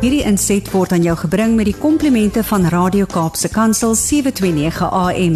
Hierdie inset word aan jou gebring met die komplimente van Radio Kaapse Kansel 729 AM.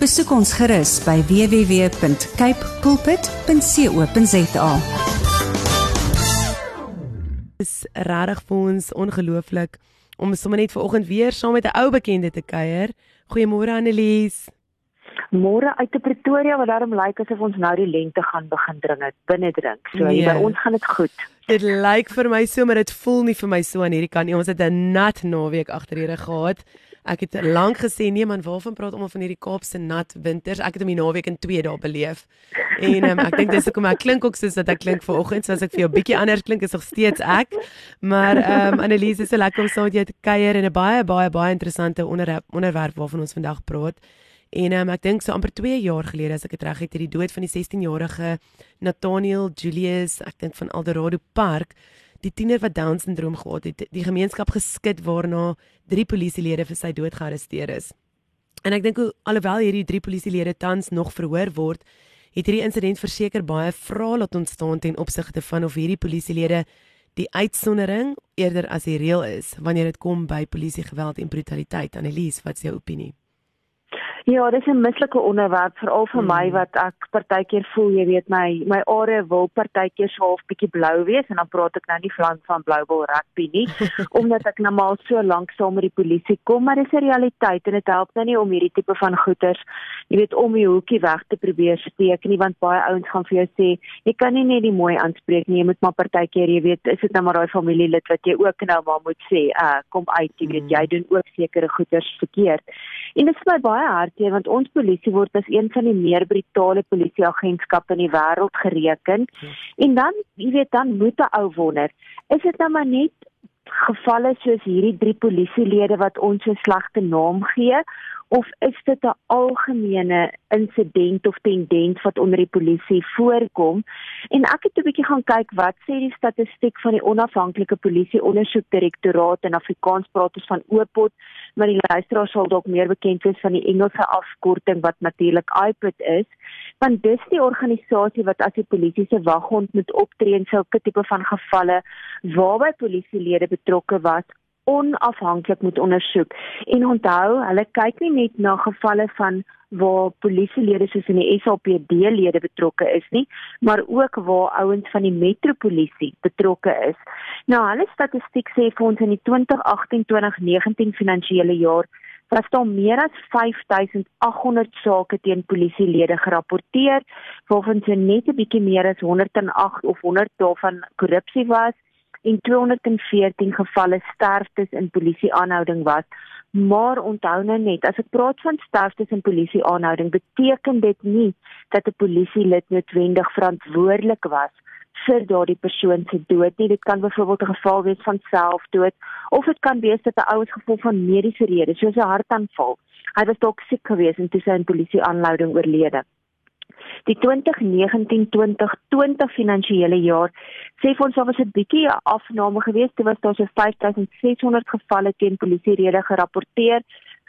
Besoek ons gerus by www.cape pulpit.co.za. is regtig vir ons ongelooflik om sommer net vanoggend weer saam met 'n ou bekende te kuier. Goeiemôre Annelies. Môre uit te Pretoria wat daarom lyk asof ons nou die lente gaan begin dring het, binne drink. So Nee. by ons gaan dit goed. Dit lyk vir my so, maar dit voel nie vir my so aan hierdie kant nie. Ons het 'n nat naweek agter die rug gehad. Ek het lank gesê nee man, waarvan praat almal van hierdie Kaapse nat winters? Ek het hom die naweek in 2 dae beleef. En um, ek dink dis hoekom ek klink ook soos wat ek klink vanoggend, so as ek vir jou bietjie anders klink is nog steeds ek. Maar ehm um, Annelies, is so lekker om saam met jou te kuier en 'n baie baie baie interessante onderwerp onderwerp waarvan ons vandag praat. En um, ek dink so amper 2 jaar gelede as ek dit reg het, het die dood van die 16-jarige Nathaniel Julius, ek dink van Eldorado Park, die tiener wat Down syndroom gehad het, die gemeenskap geskit waarna drie polisielede vir sy dood gearresteer is. En ek dink hoe alhoewel hierdie drie polisielede tans nog verhoor word, het hierdie insident verseker baie vrae laat ontstaan ten opsigte van of hierdie polisielede die uitsondering eerder as die reël is wanneer dit kom by polisiegeweld en brutaliteit. Annelies, wat is jou opinie? Ja, dis 'n mislike onderwerp veral vir mm. my wat ek partykeer voel, jy weet my my are wil partykeer so half bietjie blou wees en dan praat ek nou nie van van blou wil rugby nie omdat ek nou maar so lank saam met die polisie kom, maar dis 'n realiteit en dit help nou nie om hierdie tipe van goeters, jy weet om die hoekie weg te probeer steek nie want baie ouens gaan vir jou sê jy kan nie net die mooi aanspreek nie, jy moet maar partykeer, jy weet, is dit nou maar daai familielid wat jy ook nou maar moet sê, uh, kom uit, jy weet, jy doen ook sekere goeters verkeerd. En dit is my baie hartseer want ons polisie word as een van die meer brutale polisieagentskappe in die wêreld gereken. En dan, jy weet, dan moet 'n ou wonder, is dit nou maar net gevalle soos hierdie drie polisielede wat ons so slegte naam gee of is dit 'n algemene insident of tendens wat onder die polisie voorkom? En ek het 'n bietjie gaan kyk wat sê die statistiek van die onafhanklike polisie ondersoekdirektoraat in Afrikaans praat ons van OPOT, maar die luisteraar sal dalk meer bekend wees van die Engelse afkorting wat natuurlik IPOT is, want dis die organisasie wat as die polisie se waghond moet optree in sulke tipe van gevalle waarby polisielede betrokke was onafhanklik moet ondersoek. En onthou, hulle kyk nie net na gevalle van waar polisielede soos in die SAPD lede betrokke is nie, maar ook waar ouens van die metropolisie betrokke is. Nou, hulle statistiek sê vir ons in die 2018-2019 finansiële jaar was daar meer as 5800 sake teen polisielede gerapporteer, waarvan se net 'n bietjie meer as 108 of 100 daarvan korrupsie was en 214 gevalle sterftes in polisieaanhouding was. Maar onthou nou net, as ek praat van sterftes in polisieaanhouding, beteken dit nie dat 'n polisielid noodwendig verantwoordelik was vir daardie persoon se dood nie. Dit kan byvoorbeeld 'n geval wees van selfdood of dit kan wees dat 'n ou is gevolg van mediese redes, soos 'n hartaanval. Hy was dalk siek geweest en toe sy in polisieaanhouding oorlede. Die 2019-2020 finansiële jaar sê vir ons daar was 'n bietjie 'n afname geweest. Dit was daar so 5600 gevalle teen polisierede gerapporteer.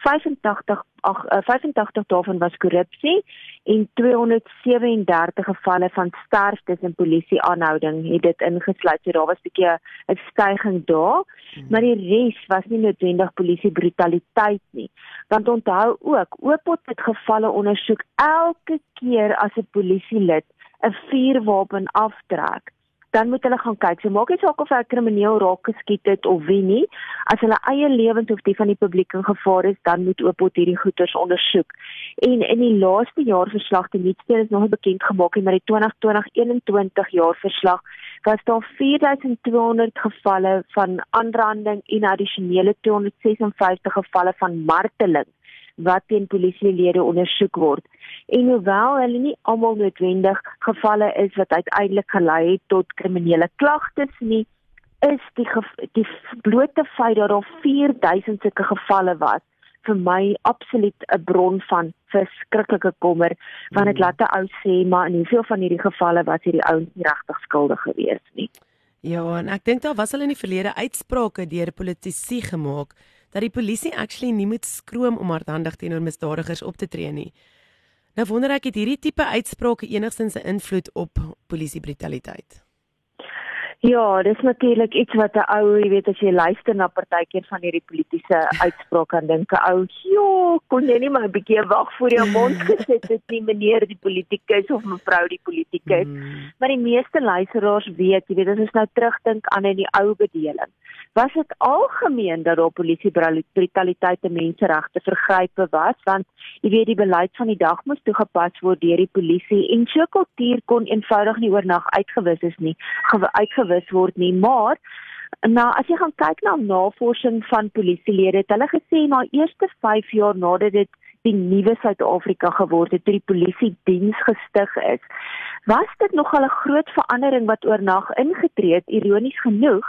85 ag uh, 85 daarvan was korrupsie en 237 gevalle van sterftes in polisieaanhouding het dit ingesluit. So daar was 'n bietjie 'n stygings daar, hmm. maar die res was nie noodwendig polisie brutaliteit nie. Want onthou ook, Oopot het gevalle ondersoek elke keer as 'n polisielid 'n vuurwapen aftrek dan moet hulle gaan kyk. So maak nie saak of hy 'n krimineel raak geskiet het of wie nie. As hulle eie lewens of die van die publiek in gevaar is, dan moet Oopot hierdie goeters ondersoek. En in die laaste jaarverslag, die nuutste is nog bekend gemaak in die 2020-21 jaarverslag, was daar 4200 gevalle van aanranding en addisionele 256 gevalle van marteling wat teen polisielede ondersoek word. En hoewel hulle nie almal noodwendig gevalle is wat uiteindelik gelei het tot kriminele klagtes nie, is die die blote feit dat daar 4000 sulke gevalle was vir my absoluut 'n bron van verskriklike kommer want dit mm. laat 'n ou sê maar in hoeveel van hierdie gevalle was hierdie ouens nie regtig skuldig gewees nie. Ja, en ek dink daar was al in die verlede uitsprake deur politici gemaak dat die polisie actually nie moet skroom om hardhandig teenoor misdadigers op te tree nie. Nou wonder ek het hierdie tipe uitsprake enigstens 'n invloed op polisiebrutaliteit? Ja, dis natuurlik iets wat 'n ou, jy weet as jy luister na partykeer van hierdie politieke uitsprake en dink 'n ou, "Jo, kon jy nie maar 'n bietjie wag voor jou mond gesit het nie, meneer die politikus of mevrou die politikus." Mm. Maar die meeste luisteraars weet, jy weet as ons nou terugdink aan in die ou bedeling, was dit algemeen dat daar polisie brutaliteit en menseregte vergrype was, want jy weet die beleid van die dag moes toegepas word deur die polisie en so kultuur kon eenvoudig nie oornag uitgewis is nie, uitgewis bewus word nie, maar nou as jy gaan kyk na navorsing van polisielede, het hulle gesê na eerste 5 jaar nadat dit die nuwe Suid-Afrika geword het, toe die polisie diens gestig is, was dit nogal 'n groot verandering wat oornag ingetree het, ironies genoeg,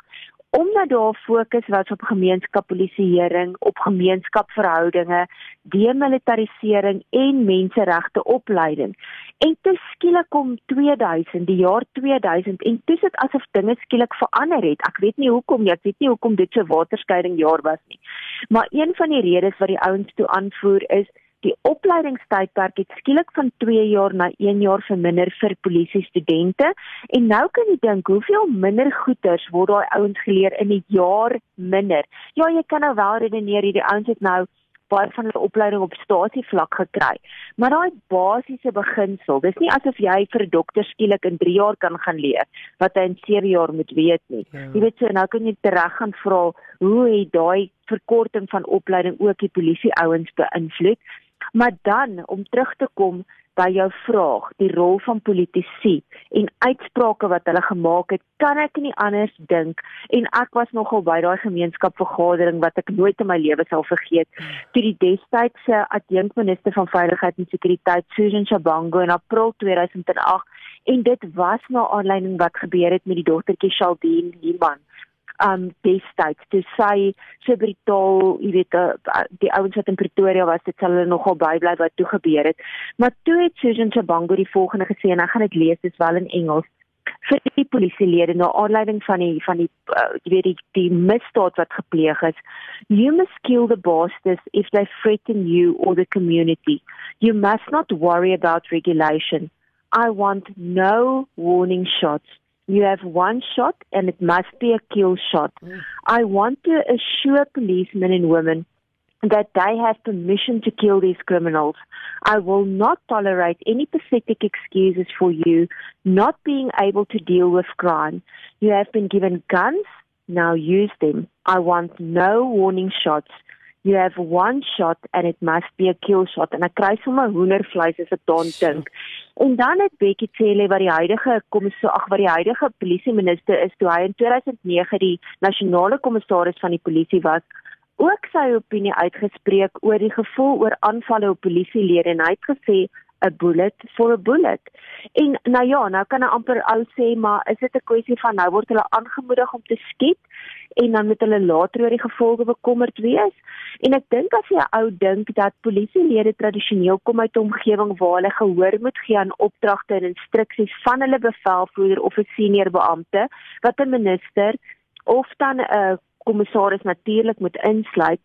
omdat daar fokus was op gemeenskapspolisieering, op gemeenskapsverhoudinge, demilitarisering en menseregte opleiding. En toe skielik kom 2000, die jaar 2000 en toe sit asof dinge skielik verander het. Ek weet nie hoekom nie, ek weet nie hoekom dit so waterskeiding jaar was nie. Maar een van die redes wat die ouens toe aanvoer is Die opleidingstydperk het skielik van 2 jaar na 1 jaar verminder vir polisie studente en nou kan jy dink hoeveel minder goeters word daai ouens geleer in 'n jaar minder. Ja, jy kan nou wel redeneer hierdie ouens het nou baie van hulle opleiding op stasievlak gekry. Maar daai basiese beginsel, dis nie asof jy vir 'n dokter skielik in 3 jaar kan gaan leer wat hy in 7 jaar moet weet nie. Ja. Jy weet so nou kan jy terug gaan vra hoe het daai verkorting van opleiding ook die polisie ouens beïnvloed? Maar dan om terug te kom by jou vraag, die rol van politici en uitsprake wat hulle gemaak het, kan ek nie anders dink. En ek was nogal by daai gemeenskapvergadering wat ek nooit in my lewe sal vergeet. Toe die destydse adjunkminister van veiligheid en sekuriteit Susan Shabango in April 2008 en dit was na aanleiding wat gebeur het met die dogtertjie Shaldeen Liman um destyds toe sy so brutaal, jy weet, uh, die ouens wat in Pretoria was, dit sal hulle nogal bybly wat toe gebeur het. Maar toe het Susan Chabango die volgende gesê en ek gaan dit lees, dit is wel in Engels vir die polisielede na aanleiding van die van die uh, jy weet die, die misdaad wat gepleeg is you must kill the bastards if they threaten you or the community. You must not worry about regulation. I want no warning shots You have one shot and it must be a kill shot. Mm. I want to assure policemen and women that they have permission to kill these criminals. I will not tolerate any pathetic excuses for you not being able to deal with crime. You have been given guns, now use them. I want no warning shots. You have one shot and it must be a kill shot. And En ek kry sommer hoendervleis as ek daaraan dink. En dan het Bekkie Cele wat die huidige kommissaris, ag wat die huidige polisie minister is, toe hy in 2009 die nasionale kommissaris van die polisie was, ook sy opinie uitgespreek oor die gevoel oor aanvalle op polisielede. En hy het gesê 'n bullet for a bullet. En nou ja, nou kan 'n amper ou sê, maar is dit 'n kwessie van nou word hulle aangemoedig om te skiet en dan moet hulle later oor die gevolge bekommerd wees? En ek dink as jy ou dink dat polisielede tradisioneel kom uit 'n omgewing waar hulle gehoor moet gee aan opdragte en instruksies van hulle bevelvoerder of 'n senior beampte, wat 'n minister of dan 'n kommissaris natuurlik moet insluit,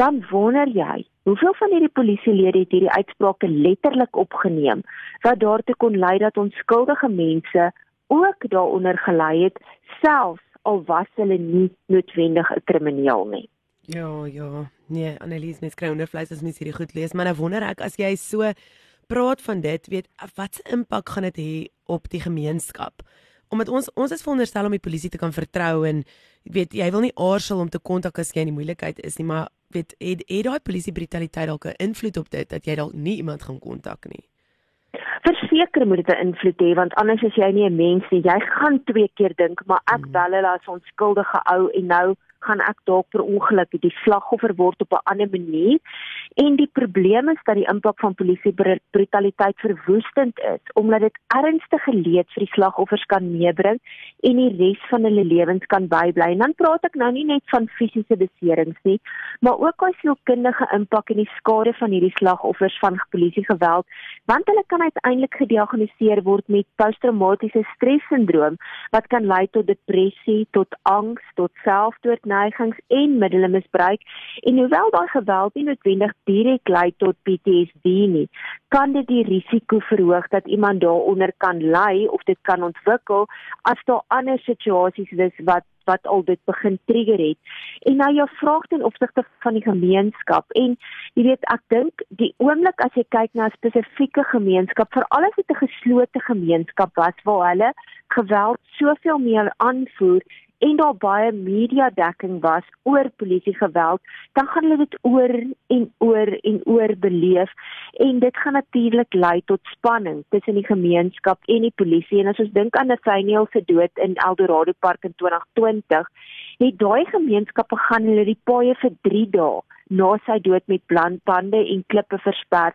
dan wonder jy, hoeveel van hierdie polisielede het hierdie uitsprake letterlik opgeneem wat daartoe kon lei dat onskuldige mense ook daaronder gelei het, selfs al was hulle nie noodwendig 'n krimineel nie. Ja, ja. Nee, Annelies, mens kry ondervleis as mens hierdie goed lees, maar nou wonder ek as jy so praat van dit, weet wat se impak gaan dit hê op die gemeenskap? Omdat ons ons is veronderstel om die polisie te kan vertrou en weet jy wil nie aarzel om te kontak as jy in die moeilikheid is nie, maar weet het, het daai polisie brutaliteit dalk 'n invloed op dit dat jy dalk nie iemand gaan kontak nie? Verseker moet dit 'n invloed hê want anders is jy nie 'n mens nie. Jy gaan twee keer dink, maar ek hmm. bel hulle as onskuldige ou en nou gaan ek dalk per ongeluk die slagoffer word op 'n ander manier. En die probleem is dat die impak van polisie brutaliteit verwoestend is omdat dit ernstige leed vir die slagoffers kan meebring en die res van hulle lewens kan bybly. En dan praat ek nou nie net van fisiese beserings nie, maar ook oor sielkundige impak en die skade van hierdie slagoffers van polisiegeweld, want hulle kan uiteindelik gediagnoseer word met posttraumatiese stressindroom wat kan lei tot depressie, tot angs, tot selfdood geweldneigings en middele misbruik en hoewel daai geweld nie noodwendig direk lei tot PTSD nie, kan dit die risiko verhoog dat iemand daaronder kan ly of dit kan ontwikkel as daar ander situasies is wat wat al dit begin trigger het. En nou jou vraag ten opsigte van die gemeenskap en jy weet ek dink die oomblik as jy kyk na 'n spesifieke gemeenskap, veral as dit 'n geslote gemeenskap was waar hulle geweld soveel meer aanvoer en daar baie media dekking was oor polisie geweld, dan gaan hulle dit oor en oor en oor beleef en dit gaan natuurlik lei tot spanning tussen die gemeenskap en die polisie. En as ons dink aan Nathaniel se dood in Eldorado Park in 2020, het daai gemeenskappe gaan hulle die paaie vir 3 dae na sy dood met brandpande en klippe versper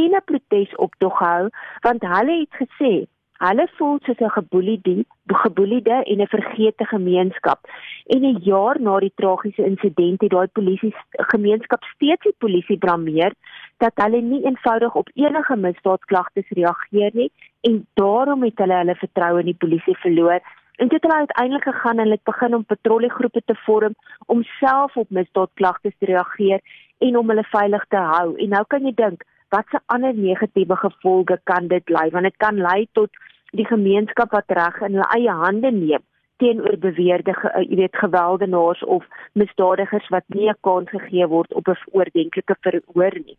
en 'n protesoptog hou want hulle het gesê Hulle voel soos 'n geboeliede, geboeliede en 'n vergete gemeenskap. En 'n jaar na die tragiese insident het daai polisie gemeenskap steeds die polisie blameer dat hulle nie eenvoudig op enige misdaadklagtes reageer nie en daarom het hulle hulle vertroue in die polisie verloor. En dit het uiteindelik gegaan en hulle het begin om patrolliegroepe te vorm om self op misdaadklagtes te reageer en om hulle veilig te hou. En nou kan jy dink watse ander negatiewe gevolge kan dit lei want dit kan lei tot die gemeenskap wat reg in hulle eie hande neem teenoor beweerde eh, jy weet gewelddenaars of misdadigers wat nie 'n kans gegee word op 'n oordentlike verhoor nie.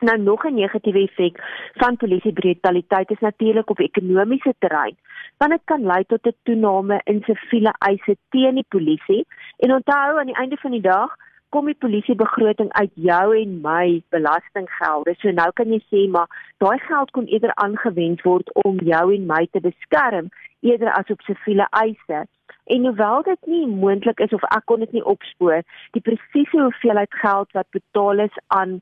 Nou nog 'n negatiewe effek van polisiebrutaliteit is natuurlik op ekonomiese terrein. Want dit kan lei tot 'n toename in siviele eise teen die polisie en onthou aan die einde van die dag kom die polisiebegroting uit jou en my belastinggelde. So nou kan jy sê maar daai geld kon eerder aangewend word om jou en my te beskerm eerder as op siviele eise. En hoewel dit nie moontlik is of ek kon dit nie opspoor, die presiese hoeveelheid geld wat betaal is aan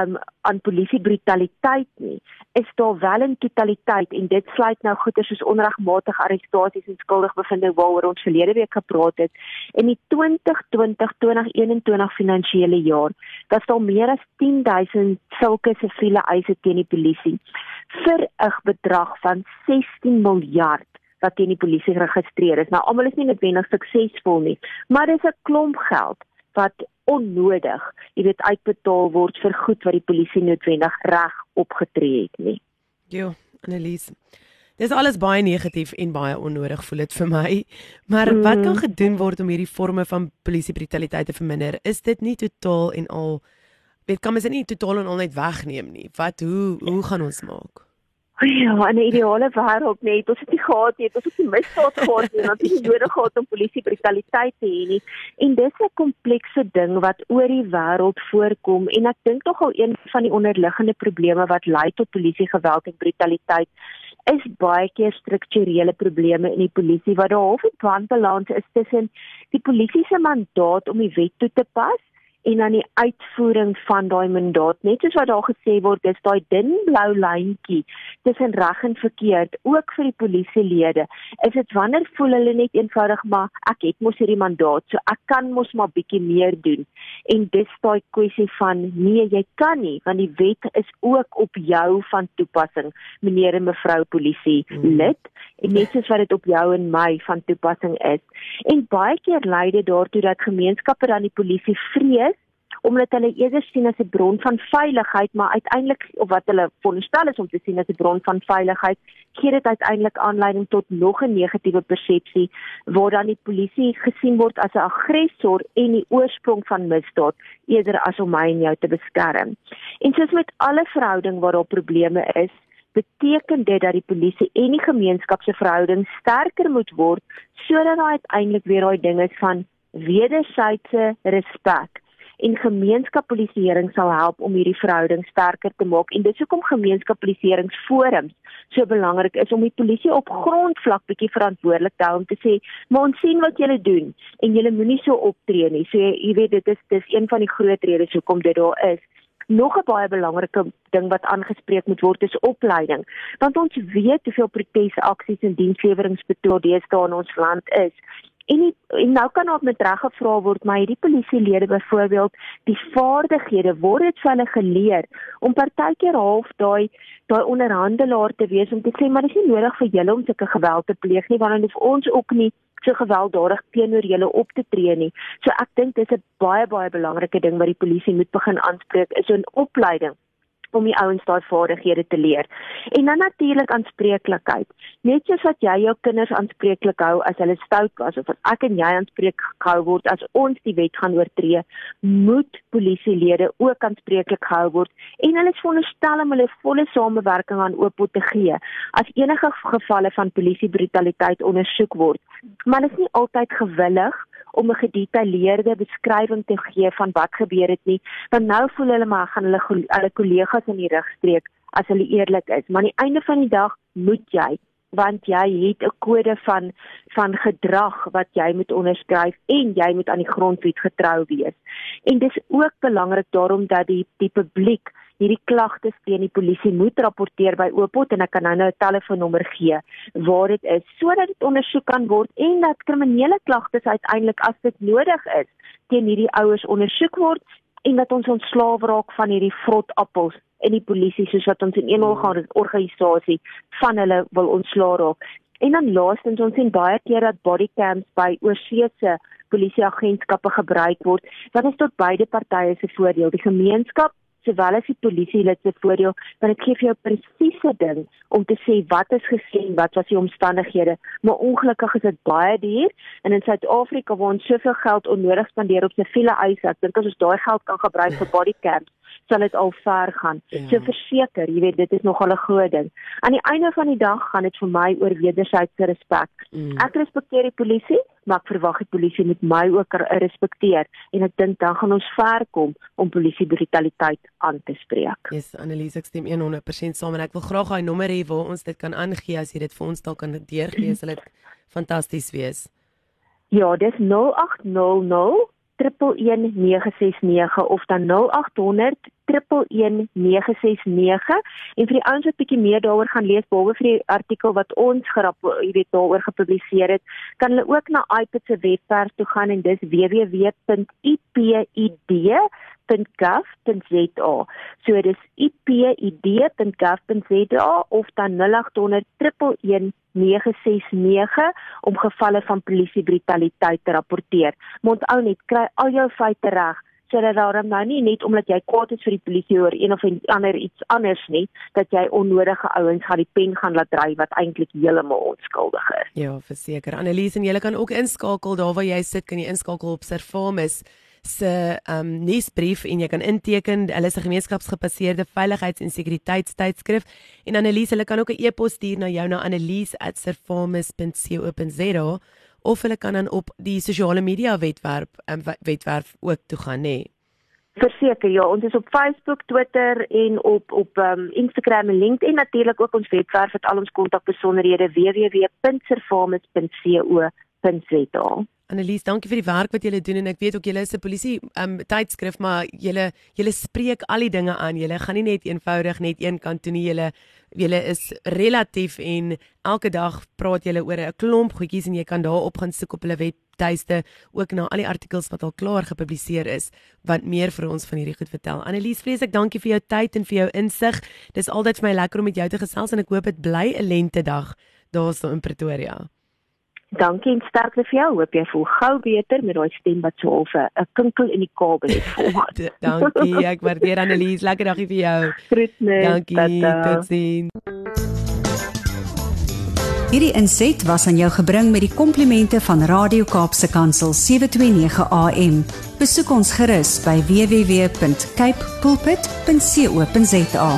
um aan polisie brutaliteit nie is daar wel in totaliteit en dit sluit nou goeie soos onregmatige arrestasies en skuldig bevinding waaroor ons verlede week gepraat het. In die 2020-2021 finansiële jaar was daar meer as 10000 sulke siviele eise teen die polisie vir 'n bedrag van 16 miljard wat teen die polisie geregistreer is. Nou almal is nie noodwendig suksesvol nie maar dis 'n klomp geld wat onnodig, jy weet uitbetaal word vir goed wat die polisie noodwendig reg opgetree het nie. Jo, Annelies. Dis alles baie negatief en baie onnodig voel dit vir my. Maar mm. wat kan gedoen word om hierdie forme van polisiebrutaliteit te verminder? Is dit nie totaal en al weet kan mens dit nie totaal en al net wegneem nie? Wat hoe hoe gaan ons maak? Ja, in 'n ideale wêreld net, ons het nie gehad nie, ons het nie misdaad gehad nie, want dit is nodig gehad om polisie brutaliteit te hê nie. En dis 'n komplekse ding wat oor die wêreld voorkom en ek dink tog al een van die onderliggende probleme wat lei tot polisie geweld en brutaliteit is baie keer strukturele probleme in die polisie wat daar half 'n wanbalans is tussen die polisie se mandaat om die wet toe te pas en dan die uitvoering van daai mandaat. Net soos wat daar gesê word dis daai dun blou lyntjie tussen reg en verkeerd ook vir die polisielede. Is dit wanneer voel hulle net eenvoudig maar ek het mos hierdie mandaat so ek kan mos maar bietjie meer doen. En dis daai kwessie van nee jy kan nie want die wet is ook op jou van toepassing meneer en mevrou polisie hmm. lid en net soos wat dit op jou en my van toepassing is. En baie keer lei dit daartoe dat gemeenskappe dan die polisie vrees omdat hulle eerder sien as 'n bron van veiligheid, maar uiteindelik of wat hulle veronderstel is om te sien as 'n bron van veiligheid, gee dit uiteindelik aanleiding tot nog 'n negatiewe persepsie waar dan die polisie gesien word as 'n aggressor en die oorsprong van misdaad eerder as om my en jou te beskerm. En soos met alle verhouding waar daar probleme is, beteken dit dat die polisie en die gemeenskap se verhouding sterker moet word sodat daar uiteindelik weer daai ding is van wederwysige respek en gemeenskapspolisieering sal help om hierdie verhouding sterker te maak en dit is hoekom gemeenskapspolisieeringsforums so belangrik is om die polisie op grondvlak bietjie verantwoordelik te hou om te sê maar ons sien wat julle doen en julle moenie so optree nie so jy weet dit is dis een van die groot redes hoekom dit daar is Nog 'n baie belangrike ding wat aangespreek moet word is opleiding. Want ons weet hoeveel protesaksies en diensleweringspetodes daar in ons land is. En, die, en nou kan ook met reg gevra word, maar hierdie polisielede byvoorbeeld, die vaardighede word dit vir hulle geleer om partykeer half daai daai onderhandelaar te wees om te sê maar dis nie nodig vir julle om sulke geweld te pleeg nie, want dan hoef ons ook nie so gewelddadig teenoor julle op te tree nie. So ek dink dis 'n baie baie belangrike ding wat die polisie moet begin aanspreek is 'n opleiding om die ouens daai vaardighede te leer. En dan natuurlik aanspreeklikheid. Net soos wat jy jou kinders aanspreeklik hou as hulle stout was of as ek en jy aanspreek gehou word as ons die wet gaan oortree, moet polisielede ook aanspreeklik gehou word en hulle is veronderstel om hulle volle samewerking aan oop te gee as enige gevalle van polisiebrutaliteit ondersoek word. Maar dit is nie altyd gewillig om 'n gedetailleerde beskrywing te gee van wat gebeur het nie, want nou voel hulle maar gaan hulle hulle kollegas in die rug streek as hulle eerlik is, maar aan die einde van die dag moet jy want jy het 'n kode van van gedrag wat jy moet onderskryf en jy moet aan die grondwet getrou wees. En dis ook belangrik daarom dat die die publiek hierdie klagtes teen die polisie moet rapporteer by Opot en ek kan nou nou 'n telefoonnommer gee waar dit is sodat dit ondersoek kan word en dat kriminele klagtes uiteindelik as dit nodig is teen hierdie ouers ondersoek word en dat ons ontslaaw raak van hierdie vrot appels en die polisie soos wat ons in een organisasie van hulle wil ontslaa raak. En dan laastens ons sien baie keer dat bodycams by oorseese polisieagentskappe gebruik word wat is tot beide partye se voordeel. Die gemeenskap sowel as die polisie lid se voordeel want dit gee vir jou presiese ding om te sê wat is gesien, wat was die omstandighede. Maar ongelukkig is dit baie duur en in Suid-Afrika waar ons soveel geld onnodig spandeer op siviele eise, ek dink as ons daai geld kan gebruik vir bodycams sal dit al ver gaan. Ja. So verseker, jy weet dit is nogal 'n groot ding. Aan die einde van die dag gaan dit vir my oor wederwysige respek. Mm. Ek respekteer die polisie, maar ek verwag die polisie moet my ook respekteer en ek dink dan gaan ons ver kom om polisie brutaliteit aan te spreek. Yes, Annelies, ek stem 100% saam en ek wil graag daai nommer hê waar ons dit kan aangee as jy dit vir ons dalk kan deurgee, sal dit fantasties wees. Ja, dis 0800 111969 of dan 0800 111969 en vir die ouens wat bietjie meer daaroor gaan lees behalwe vir die artikel wat ons gerap jy weet daaroor gepubliseer het kan hulle ook na iPad se webwerf toe gaan en dis www.ipid.gov.za so dis ipid.gov.za of dan 0800 11 969 om gevalle van polisiebrutaliteit te rapporteer. Monthou net kry al jou feite reg sodat daar nou nie net omdat jy kwaad is vir die polisie oor een of ander iets anders nie dat jy onnodige ouens gaan die pen gaan laat dry wat eintlik heeltemal onskuldig is. Ja, verseker. Annelies en jy kan ook inskakel daar waar jy sit, kan jy inskakel op Servamus se um nuusbrief en jy kan inteken. Hulle is 'n gemeenskapsgebaseerde veiligheids- en sekuriteitstydskrif en Annelies, hulle kan ook 'n e-pos stuur na jou na annelies@servamus.co.za of hulle kan dan op die sosiale media webwerf um, webwerf ook toe gaan, nê. Nee. Verseker, ja, ons is op Facebook, Twitter en op op um, Instagram en LinkedIn natuurlik ook ons webwerf het al ons kontakbesonderhede www.servamus.co.za. Annelies, dankie vir die werk wat julle doen en ek weet ook julle is 'n polisie um tydskrif, maar julle julle spreek al die dinge aan. Julle gaan nie net eenvoudig net een kant toe nie. Julle julle is relatief en elke dag praat julle oor 'n klomp goedjies en jy kan daarop gaan soek op hulle webtuiste ook na al die artikels wat al klaar gepubliseer is wat meer vir ons van hierdie goed vertel. Annelies, vreeslik dankie vir jou tyd en vir jou insig. Dis altyd vir my lekker om met jou te gesels en ek hoop dit bly 'n lente dag daarso in Pretoria. Dankie en sterkte vir jou. Hoop jy voel gou beter met daai stem wat so half 'n kinkel in die kabel het volhard. Dankie, ek waardeer Annelies. Lekker dagie vir jou. Groetnis. Dankie. Totsiens. Hierdie inset was aan jou gebring met die komplimente van Radio Kaapse Kansel 729 AM. Besoek ons gerus by www.cape pulpit.co.za.